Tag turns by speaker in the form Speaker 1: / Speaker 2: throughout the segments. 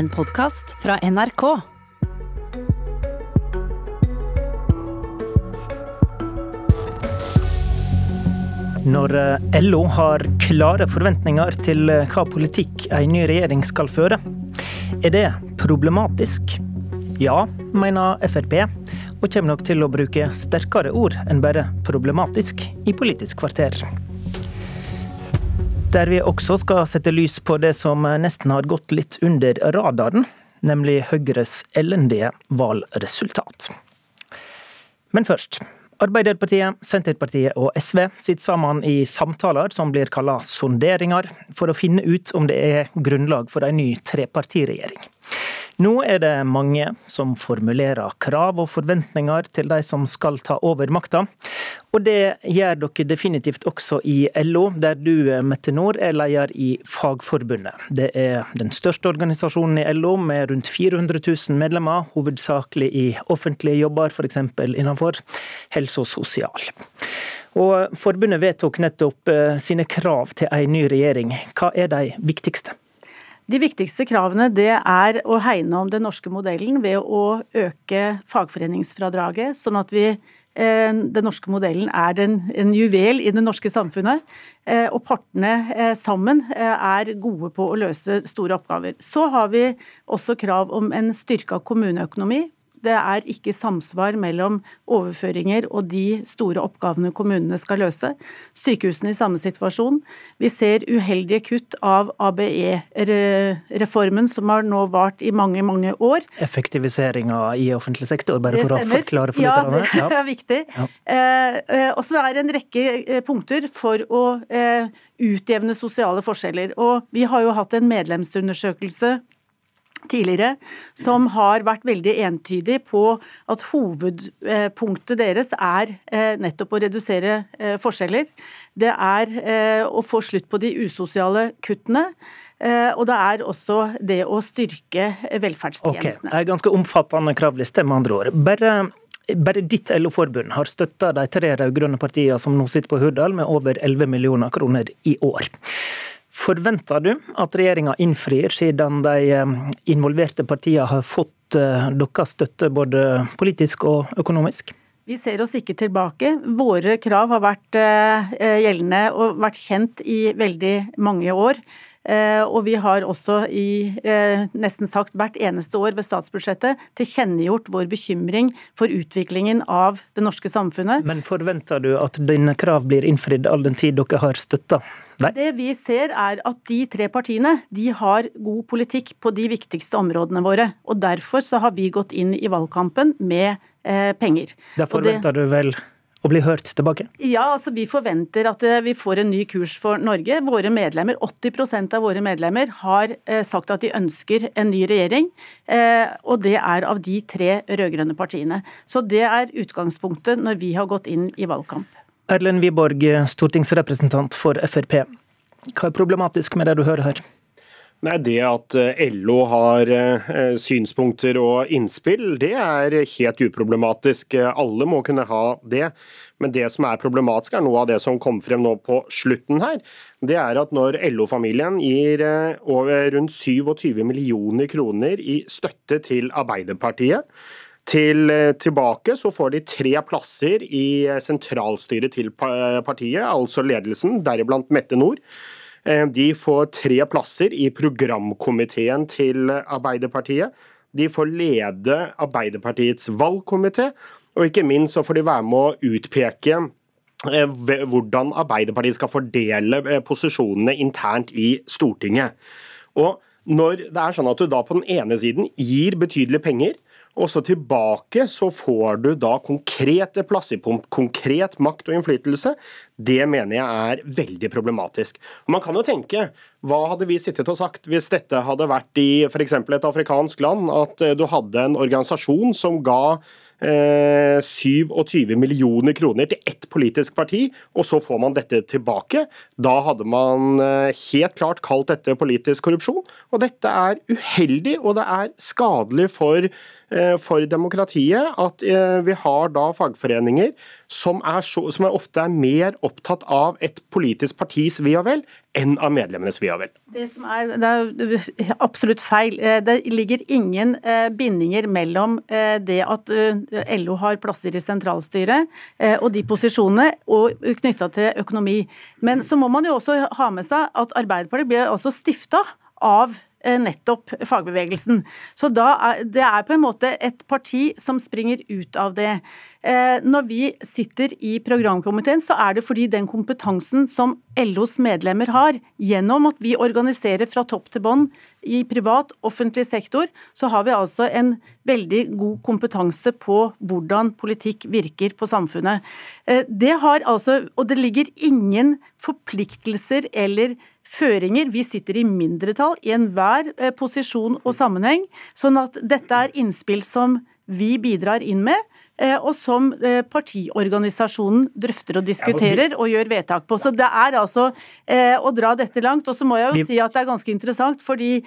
Speaker 1: En podkast fra NRK.
Speaker 2: Når eh, LO har klare forventninger til eh, hva politikk en ny regjering skal føre, er det problematisk? Ja, mener Frp, og kommer nok til å bruke sterkere ord enn bare problematisk i Politisk kvarter. Der vi også skal sette lys på det som nesten har gått litt under radaren, nemlig Høyres elendige valgresultat. Men først. Arbeiderpartiet, Senterpartiet og SV sitter sammen i samtaler som blir kalla sonderinger, for å finne ut om det er grunnlag for en ny trepartiregjering. Nå er det mange som formulerer krav og forventninger til de som skal ta over makta. Og det gjør dere definitivt også i LO, der du, Mette Nord, er leder i Fagforbundet. Det er den største organisasjonen i LO, med rundt 400 000 medlemmer, hovedsakelig i offentlige jobber, f.eks. innenfor helse og sosial. Og Forbundet vedtok nettopp eh, sine krav til en ny regjering. Hva er de viktigste?
Speaker 3: De viktigste kravene det er å hegne om den norske modellen ved å øke fagforeningsfradraget, sånn at vi eh, den norske modellen er en juvel i det norske samfunnet. Eh, og partene eh, sammen er gode på å løse store oppgaver. Så har vi også krav om en styrka kommuneøkonomi det er ikke samsvar mellom overføringer og de store oppgavene kommunene skal løse. Sykehusene i samme situasjon. Vi ser uheldige kutt av ABE-reformen, som har nå vart i mange, mange år.
Speaker 2: Effektiviseringa i offentlig sektor, bare for å forklare for
Speaker 3: lytterne. Ja, det er viktig. Ja. Eh, eh, også det er en rekke eh, punkter for å eh, utjevne sosiale forskjeller. Og vi har jo hatt en medlemsundersøkelse tidligere, som har vært veldig entydig på at hovedpunktet deres er eh, nettopp å redusere eh, forskjeller. Det er eh, å få slutt på de usosiale kuttene. Og det er også det å styrke velferdstjenestene.
Speaker 2: Okay. er ganske omfattende kravliste, med andre ord. Bare bare ditt LO-forbund har støtta de tre rød-grønne partiene som nå sitter på Hurdal, med over 11 millioner kroner i år. Forventer du at regjeringa innfrir, siden de eh, involverte partiene har fått eh, deres støtte både politisk og økonomisk?
Speaker 3: Vi ser oss ikke tilbake. Våre krav har vært eh, gjeldende og vært kjent i veldig mange år. Og vi har også i nesten sagt hvert eneste år ved statsbudsjettet tilkjennegjort vår bekymring for utviklingen av det norske samfunnet.
Speaker 2: Men forventer du at dine krav blir innfridd all den tid dere har støtta?
Speaker 3: Nei. Det vi ser er at de tre partiene de har god politikk på de viktigste områdene våre. Og derfor så har vi gått inn i valgkampen med eh, penger.
Speaker 2: Da forventer det, du vel å bli hørt tilbake?
Speaker 3: Ja, altså vi forventer at eh, vi får en ny kurs for Norge. Våre medlemmer, 80% av våre medlemmer har eh, sagt at de ønsker en ny regjering. Eh, og det er av de tre rød-grønne partiene. Så det er utgangspunktet når vi har gått inn i valgkamp.
Speaker 2: Erlend Wiborg, stortingsrepresentant for Frp. Hva er problematisk med det du hører her?
Speaker 4: Nei, Det at eh, LO har eh, synspunkter og innspill, det er helt uproblematisk. Alle må kunne ha det. Men det som er problematisk, er noe av det som kom frem nå på slutten her. Det er at når LO-familien gir eh, rundt 27 millioner kroner i støtte til Arbeiderpartiet, til tilbake så får de tre plasser i sentralstyret til partiet, altså ledelsen, deriblant Mette Nord. Eh, de får tre plasser i programkomiteen til Arbeiderpartiet. De får lede Arbeiderpartiets valgkomité, og ikke minst så får de være med å utpeke eh, hvordan Arbeiderpartiet skal fordele eh, posisjonene internt i Stortinget. Og når det er sånn at du da på den ene siden gir betydelige penger, og så tilbake så får du da konkrete plasser, konkret makt og innflytelse. Det mener jeg er veldig problematisk. Og Man kan jo tenke, hva hadde vi sittet og sagt hvis dette hadde vært i f.eks. et afrikansk land, at eh, du hadde en organisasjon som ga 27 eh, millioner kroner til ett politisk parti, og så får man dette tilbake. Da hadde man eh, helt klart kalt dette politisk korrupsjon. Og dette er uheldig, og det er skadelig for, eh, for demokratiet at vi har da fagforeninger som, er så, som er ofte er mer opptatt av et politisk partis ve og vel enn av medlemmenes ve og vel.
Speaker 3: Det, som er, det er absolutt feil. Eh, det ligger ingen eh, bindinger mellom det at LO har plasser i sentralstyret og de posisjonene, og knytta til økonomi. Men så må man jo også ha med seg at Arbeiderpartiet ble også stifta av Eh, nettopp fagbevegelsen. Så er, Det er på en måte et parti som springer ut av det. Eh, når vi sitter i programkomiteen, så er det fordi den kompetansen som LOs medlemmer har, gjennom at vi organiserer fra topp til bånn i privat, offentlig sektor, så har vi altså en veldig god kompetanse på hvordan politikk virker på samfunnet. Eh, det har altså, Og det ligger ingen forpliktelser eller føringer. Vi sitter i mindretall i enhver eh, posisjon og sammenheng. Sånn at dette er innspill som vi bidrar inn med, og som eh, partiorganisasjonen drøfter og diskuterer og gjør vedtak på. Så det er altså å dra dette langt. Og så må jeg jo si at det er ganske interessant, fordi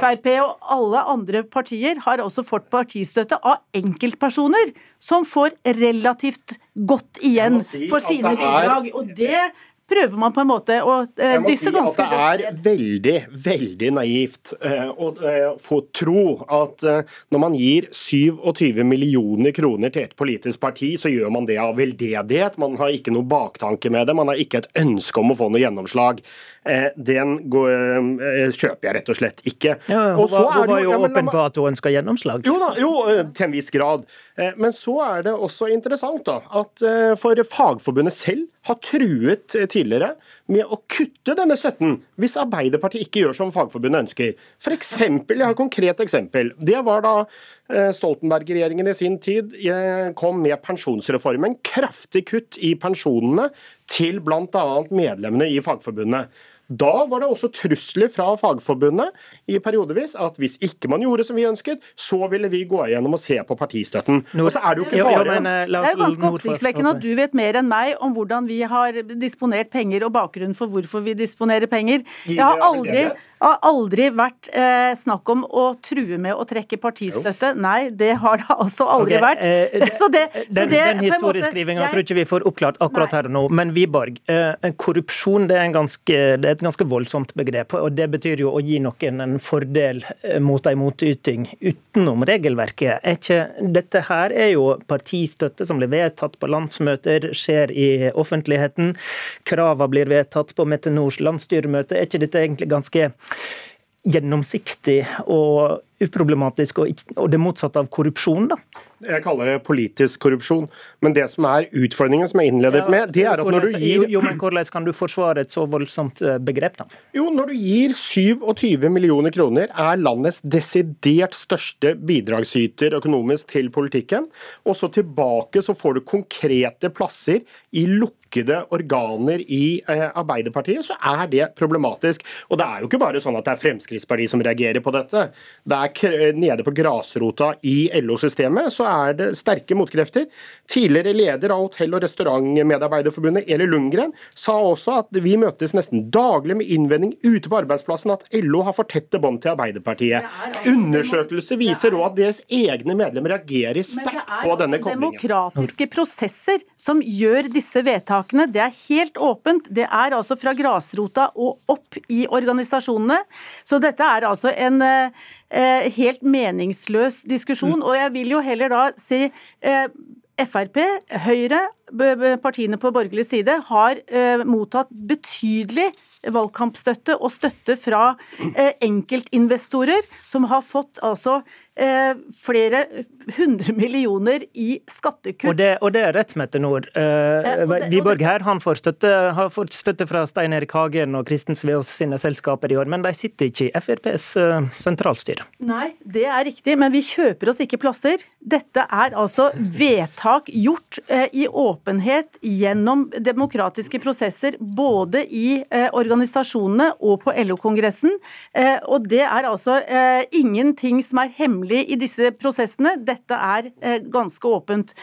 Speaker 3: Frp og alle andre partier har også fått partistøtte av enkeltpersoner som får relativt godt igjen for sine bidrag. Og det prøver man på en måte å uh, dysse
Speaker 4: si ganske godt. Det er veldig, veldig naivt uh, å uh, få tro at når man gir 27 millioner kroner til et politisk parti, så gjør man det av veldedighet. Man har ikke noe baktanke med det, man har ikke et ønske om å få noe gjennomslag. Den går, kjøper jeg rett og slett ikke.
Speaker 2: Ja, hun, var, hun var jo ja, åpen på at hun ønsker gjennomslag.
Speaker 4: Jo da, jo, til en viss grad. Men så er det også interessant da, at for Fagforbundet selv har truet tidligere med å kutte denne støtten hvis Arbeiderpartiet ikke gjør som Fagforbundet ønsker. For eksempel, jeg har et konkret eksempel. Det var da eh, Stoltenberg-regjeringen i sin tid eh, kom med pensjonsreformen. Kraftig kutt i pensjonene til bl.a. medlemmene i Fagforbundet. Da var det også trusler fra Fagforbundet i periodevis at hvis ikke man gjorde som vi ønsket, så ville vi gå igjennom og se på partistøtten.
Speaker 3: og så er Det jo ikke bare... Eh, det er ganske oppsiktsvekkende at du vet mer enn meg om hvordan vi har disponert penger og bakgrunnen for hvorfor vi disponerer penger. Det har aldri, har aldri vært eh, snakk om å true med å trekke partistøtte. Nei, det har det altså aldri okay, vært.
Speaker 2: Eh, så det, den, det, den historieskrivinga tror ikke vi får oppklart akkurat Nei. her og nå. Men Wiborg, eh, korrupsjon det er en ganske det et ganske voldsomt begrep. og Det betyr jo å gi noen en fordel eh, mot en motyting utenom regelverket. Er ikke, dette her er jo partistøtte som blir vedtatt på landsmøter, skjer i offentligheten. Kravene blir vedtatt på Metenor's landsstyremøte. Er ikke dette egentlig ganske gjennomsiktig og uproblematisk, og det motsatte av korrupsjon? da?
Speaker 4: Jeg kaller det politisk korrupsjon. Men det som er utfordringen som jeg innledet ja, med, det er at når du gir
Speaker 2: Jo, men Hvordan kan du forsvare et så voldsomt eh, begrep, da?
Speaker 4: Jo, når du gir 27 millioner kroner, er landets desidert største bidragsyter økonomisk til politikken, og så tilbake så får du konkrete plasser i lukkede organer i eh, Arbeiderpartiet, så er det problematisk. Og det er jo ikke bare sånn at det er Fremskrittspartiet som reagerer på dette. Det er nede på grasrota i LO-systemet, så er det sterke motkrefter. Tidligere leder av Hotell- og restaurantmedarbeiderforbundet, Eli Lundgren, sa også at vi møtes nesten daglig med innvending ute på arbeidsplassen at LO har for tette bånd til Arbeiderpartiet. Undersøkelser viser òg at deres egne medlemmer reagerer sterkt på denne koblingen.
Speaker 3: Det er demokratiske prosesser som gjør disse vedtakene. Det er helt åpent. Det er altså fra grasrota og opp i organisasjonene. Så dette er altså en eh, helt meningsløs diskusjon. Mm. Og jeg vil jo heller da si eh, Frp, Høyre, partiene på borgerlig side har eh, mottatt betydelig valgkampstøtte og støtte fra eh, enkeltinvestorer, som har fått altså eh, flere hundre millioner i skattekutt.
Speaker 2: Og det, og det er rett, Mette Nord. Eh, Wiborg her han får støtte, har fått støtte fra Stein Erik Hagen og Kristen Sveås sine selskaper i år, men de sitter ikke i FrPs eh, sentralstyre.
Speaker 3: Nei, det er riktig, men vi kjøper oss ikke plasser. Dette er altså vedtak gjort eh, i åpenhet gjennom demokratiske prosesser, både i eh, organisasjonene og på LO-kongressen. Eh, og det er altså ingenting som er hemmelig i disse prosessene. Dette er ganske åpent.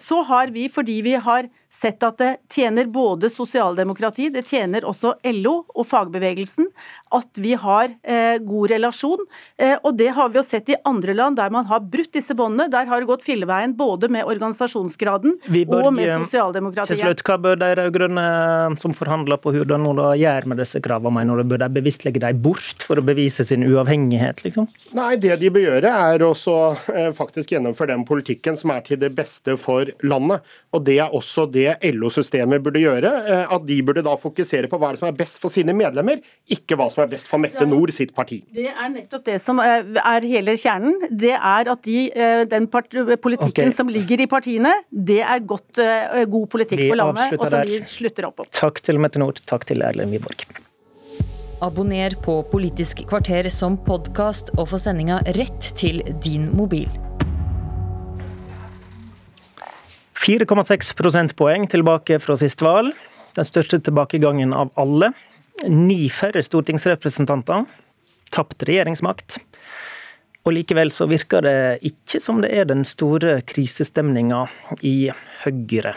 Speaker 3: Så har vi, fordi vi har sett at det tjener både sosialdemokrati, det tjener også LO og fagbevegelsen, at vi har eh, god relasjon. Eh, og det har vi jo sett i andre land der man har brutt disse båndene. Der har det gått filleveien både med organisasjonsgraden Viborg, og med eh, sosialdemokratiet.
Speaker 2: Til slutt, Hva bør de rød-grønne eh, som forhandler på Hurdal nå da gjøre med disse kravene, mener du? Bør de bevisst legge dem bort for å bevise sin uavhengighet, liksom?
Speaker 4: Nei, det de bør gjøre er også eh, faktisk gjennomføre den politikken som er til det beste for landet. Og det er også det LO-systemet burde gjøre. Eh, at de burde da fokusere på hva som er best for sine medlemmer, ikke hva som er best for Mette Nord sitt parti.
Speaker 3: Det er nettopp det som eh, er hele kjernen. Det er at de, den politikken okay. som ligger i partiene, det er godt, god politikk for landet, og som vi slutter opp om.
Speaker 2: Takk til Mette Nord, takk til Erlend Wiborg.
Speaker 5: Abonner på Politisk kvarter som podkast og få sendinga rett til din mobil.
Speaker 2: 4,6 prosentpoeng tilbake fra sist valg. Den største tilbakegangen av alle. Ni færre stortingsrepresentanter. Tapt regjeringsmakt. Og likevel så virker det ikke som det er den store krisestemninga i Høyre.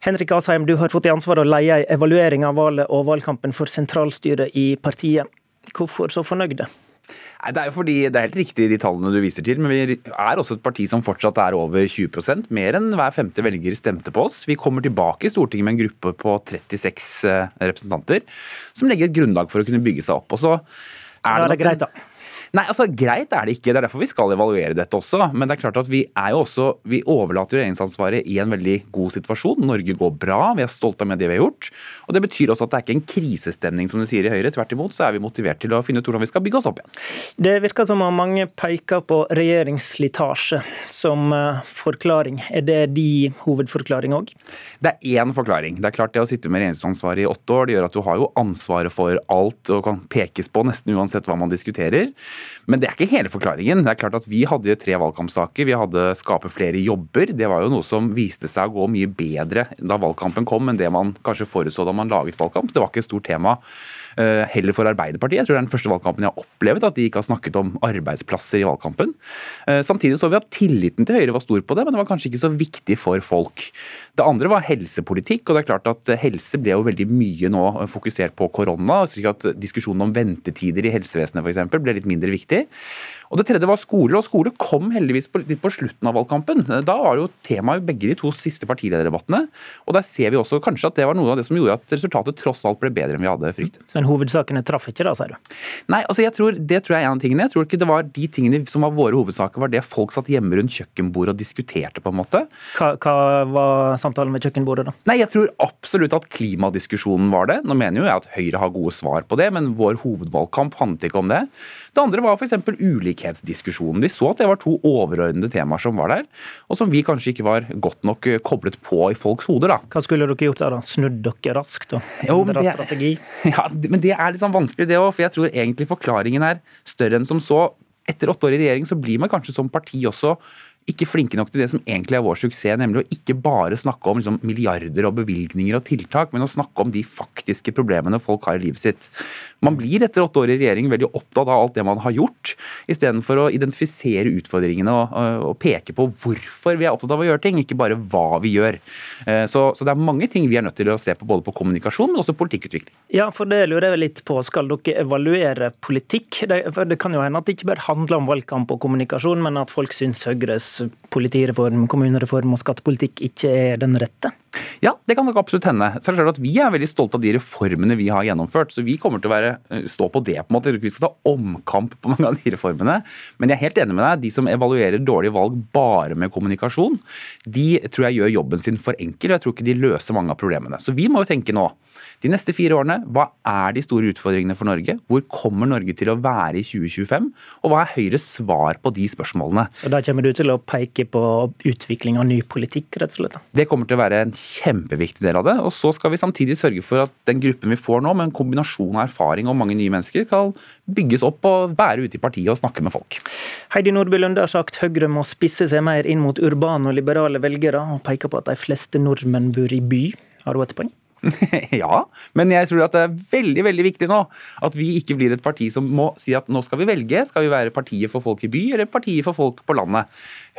Speaker 2: Henrik Asheim, du har fått i ansvar å leie evaluering av valget og valgkampen for sentralstyret i partiet. Hvorfor så fornøyde?
Speaker 6: Nei, Det er jo fordi det er helt riktig de tallene du viser til, men vi er også et parti som fortsatt er over 20% Mer enn hver femte velger stemte på oss. Vi kommer tilbake i Stortinget med en gruppe på 36 eh, representanter, som legger et grunnlag for å kunne bygge seg opp. Og så
Speaker 2: er det, det greit, da.
Speaker 6: Nei, altså Greit er det ikke. Det er derfor vi skal evaluere dette også. Men det er klart at vi er jo også, vi overlater regjeringsansvaret i en veldig god situasjon. Norge går bra, vi er stolte av med det vi har gjort. Og Det betyr også at det er ikke en krisestemning, som du sier i Høyre. Tvert imot så er vi motivert til å finne ut hvordan vi skal bygge oss opp igjen.
Speaker 2: Det virker som om mange peker på regjeringsslitasje som eh, forklaring. Er det de hovedforklaring òg?
Speaker 6: Det er én forklaring. Det er klart det å sitte med regjeringsansvaret i åtte år, det gjør at du har jo ansvaret for alt og kan pekes på nesten uansett hva man diskuterer. Men det er ikke hele forklaringen. Det er klart at Vi hadde tre valgkampsaker. Vi hadde skape flere jobber. Det var jo noe som viste seg å gå mye bedre da valgkampen kom enn det man kanskje forutså da man laget valgkamp. Det var ikke et stort tema Eh, heller for Arbeiderpartiet. Jeg tror det er den første valgkampen jeg har opplevd at de ikke har snakket om arbeidsplasser i valgkampen. Eh, samtidig så vi at tilliten til Høyre var stor på det, men det var kanskje ikke så viktig for folk. Det andre var helsepolitikk, og det er klart at helse ble jo veldig mye nå fokusert på korona. slik at Diskusjonen om ventetider i helsevesenet for ble litt mindre viktig. Og Det tredje var skole, og skole kom heldigvis på, litt på slutten av valgkampen. Da var jo temaet i begge de to siste partilederdebattene. Og der ser vi også kanskje at det var noe av det som gjorde at resultatet tross alt ble bedre enn vi hadde fryktet.
Speaker 2: Men hovedsakene traff ikke da, sier du?
Speaker 6: Nei, altså jeg tror, det tror jeg er en av tingene. Jeg tror ikke det var de tingene som var våre hovedsaker, var det folk satt hjemme rundt kjøkkenbordet og diskuterte, på en måte.
Speaker 2: Hva, hva var samtalen ved kjøkkenbordet, da?
Speaker 6: Nei, jeg tror absolutt at klimadiskusjonen var det. Nå mener jo jeg at Høyre har gode svar på det, men vår hovedvalgkamp handlet ikke om det. Det andre var f.eks. ulikhetsdiskusjonen. De så at det var to overordnede temaer som var der, og som vi kanskje ikke var godt nok eh, koblet på i folks hoder. da.
Speaker 2: Hva skulle dere gjort der, da? Snudd dere raskt og
Speaker 6: endra strategi? Ja, men det er litt sånn vanskelig, det òg. For jeg tror egentlig forklaringen er større enn som så. Etter åtte år i regjering så blir man kanskje som parti også ikke flinke nok til det som egentlig er vår suksess, nemlig å ikke bare snakke om liksom, milliarder og bevilgninger og tiltak, men å snakke om de faktiske problemene folk har i livet sitt. Man blir etter åtte år i regjering veldig opptatt av alt det man har gjort, istedenfor å identifisere utfordringene og, og, peke på hvorfor vi er opptatt av å gjøre ting, ikke bare hva vi gjør. Eh, så, så, det er mange ting vi er nødt til å se på, både på kommunikasjon, men også politikkutvikling.
Speaker 2: Ja, for det lurer jeg litt på. Skal dere evaluere politikk? Det, for det kan jo hende at det ikke bare handler om valgkamp og kommunikasjon, men at folk syns Høyres politireform, kommunereform og skattepolitikk ikke er den rette?
Speaker 6: Ja, det kan nok absolutt hende. Så det at Vi er veldig stolte av de reformene vi har gjennomført. så Vi kommer til å være, eh, stå på det. på en måte. Vi skal ta omkamp på mange av de reformene. Men jeg er helt enig med deg. De som evaluerer dårlige valg bare med kommunikasjon, de tror jeg gjør jobben sin for enkel. og Jeg tror ikke de løser mange av problemene. Så vi må jo tenke nå. De neste fire årene, hva er de store utfordringene for Norge? Hvor kommer Norge til å være i 2025? Og hva er Høyres svar på de spørsmålene?
Speaker 2: Og Da kommer du til å peke på utvikling av ny politikk, rett og slett?
Speaker 6: Det kommer til å være en kjempeviktig del av det. Og så skal vi samtidig sørge for at den gruppen vi får nå, med en kombinasjon av erfaring og mange nye mennesker, skal bygges opp og være ute i partiet og snakke med folk.
Speaker 2: Heidi Nordby Lunde har sagt Høyre må spisse seg mer inn mot urbane og liberale velgere, og peker på at de fleste nordmenn bor i by. Har du et poeng?
Speaker 6: ja, men jeg tror at det er veldig veldig viktig nå at vi ikke blir et parti som må si at nå skal vi velge. Skal vi være partiet for folk i by eller partiet for folk på landet?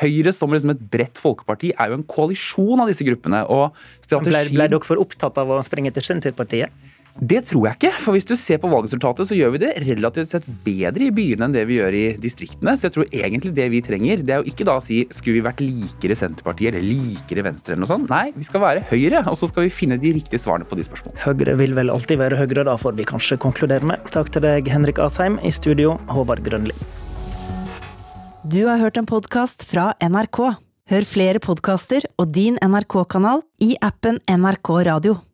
Speaker 6: Høyre som liksom et bredt folkeparti er jo en koalisjon av disse gruppene. og
Speaker 2: strategi... Ble, ble dere for opptatt av å springe til Senterpartiet?
Speaker 6: Det tror jeg ikke. For hvis du ser på valgresultatet, så gjør vi det relativt sett bedre i byene enn det vi gjør i distriktene. Så jeg tror egentlig det vi trenger, det er jo ikke da å si skulle vi vært likere Senterpartiet eller likere Venstre eller noe sånt. Nei, vi skal være Høyre, og så skal vi finne de riktige svarene på de spørsmålene.
Speaker 2: Høyre vil vel alltid være Høyre, da får vi kanskje konkludere med. Takk til deg, Henrik Asheim. I studio, Håvard Grønli.
Speaker 1: Du har hørt en podkast fra NRK. Hør flere podkaster og din NRK-kanal i appen NRK Radio.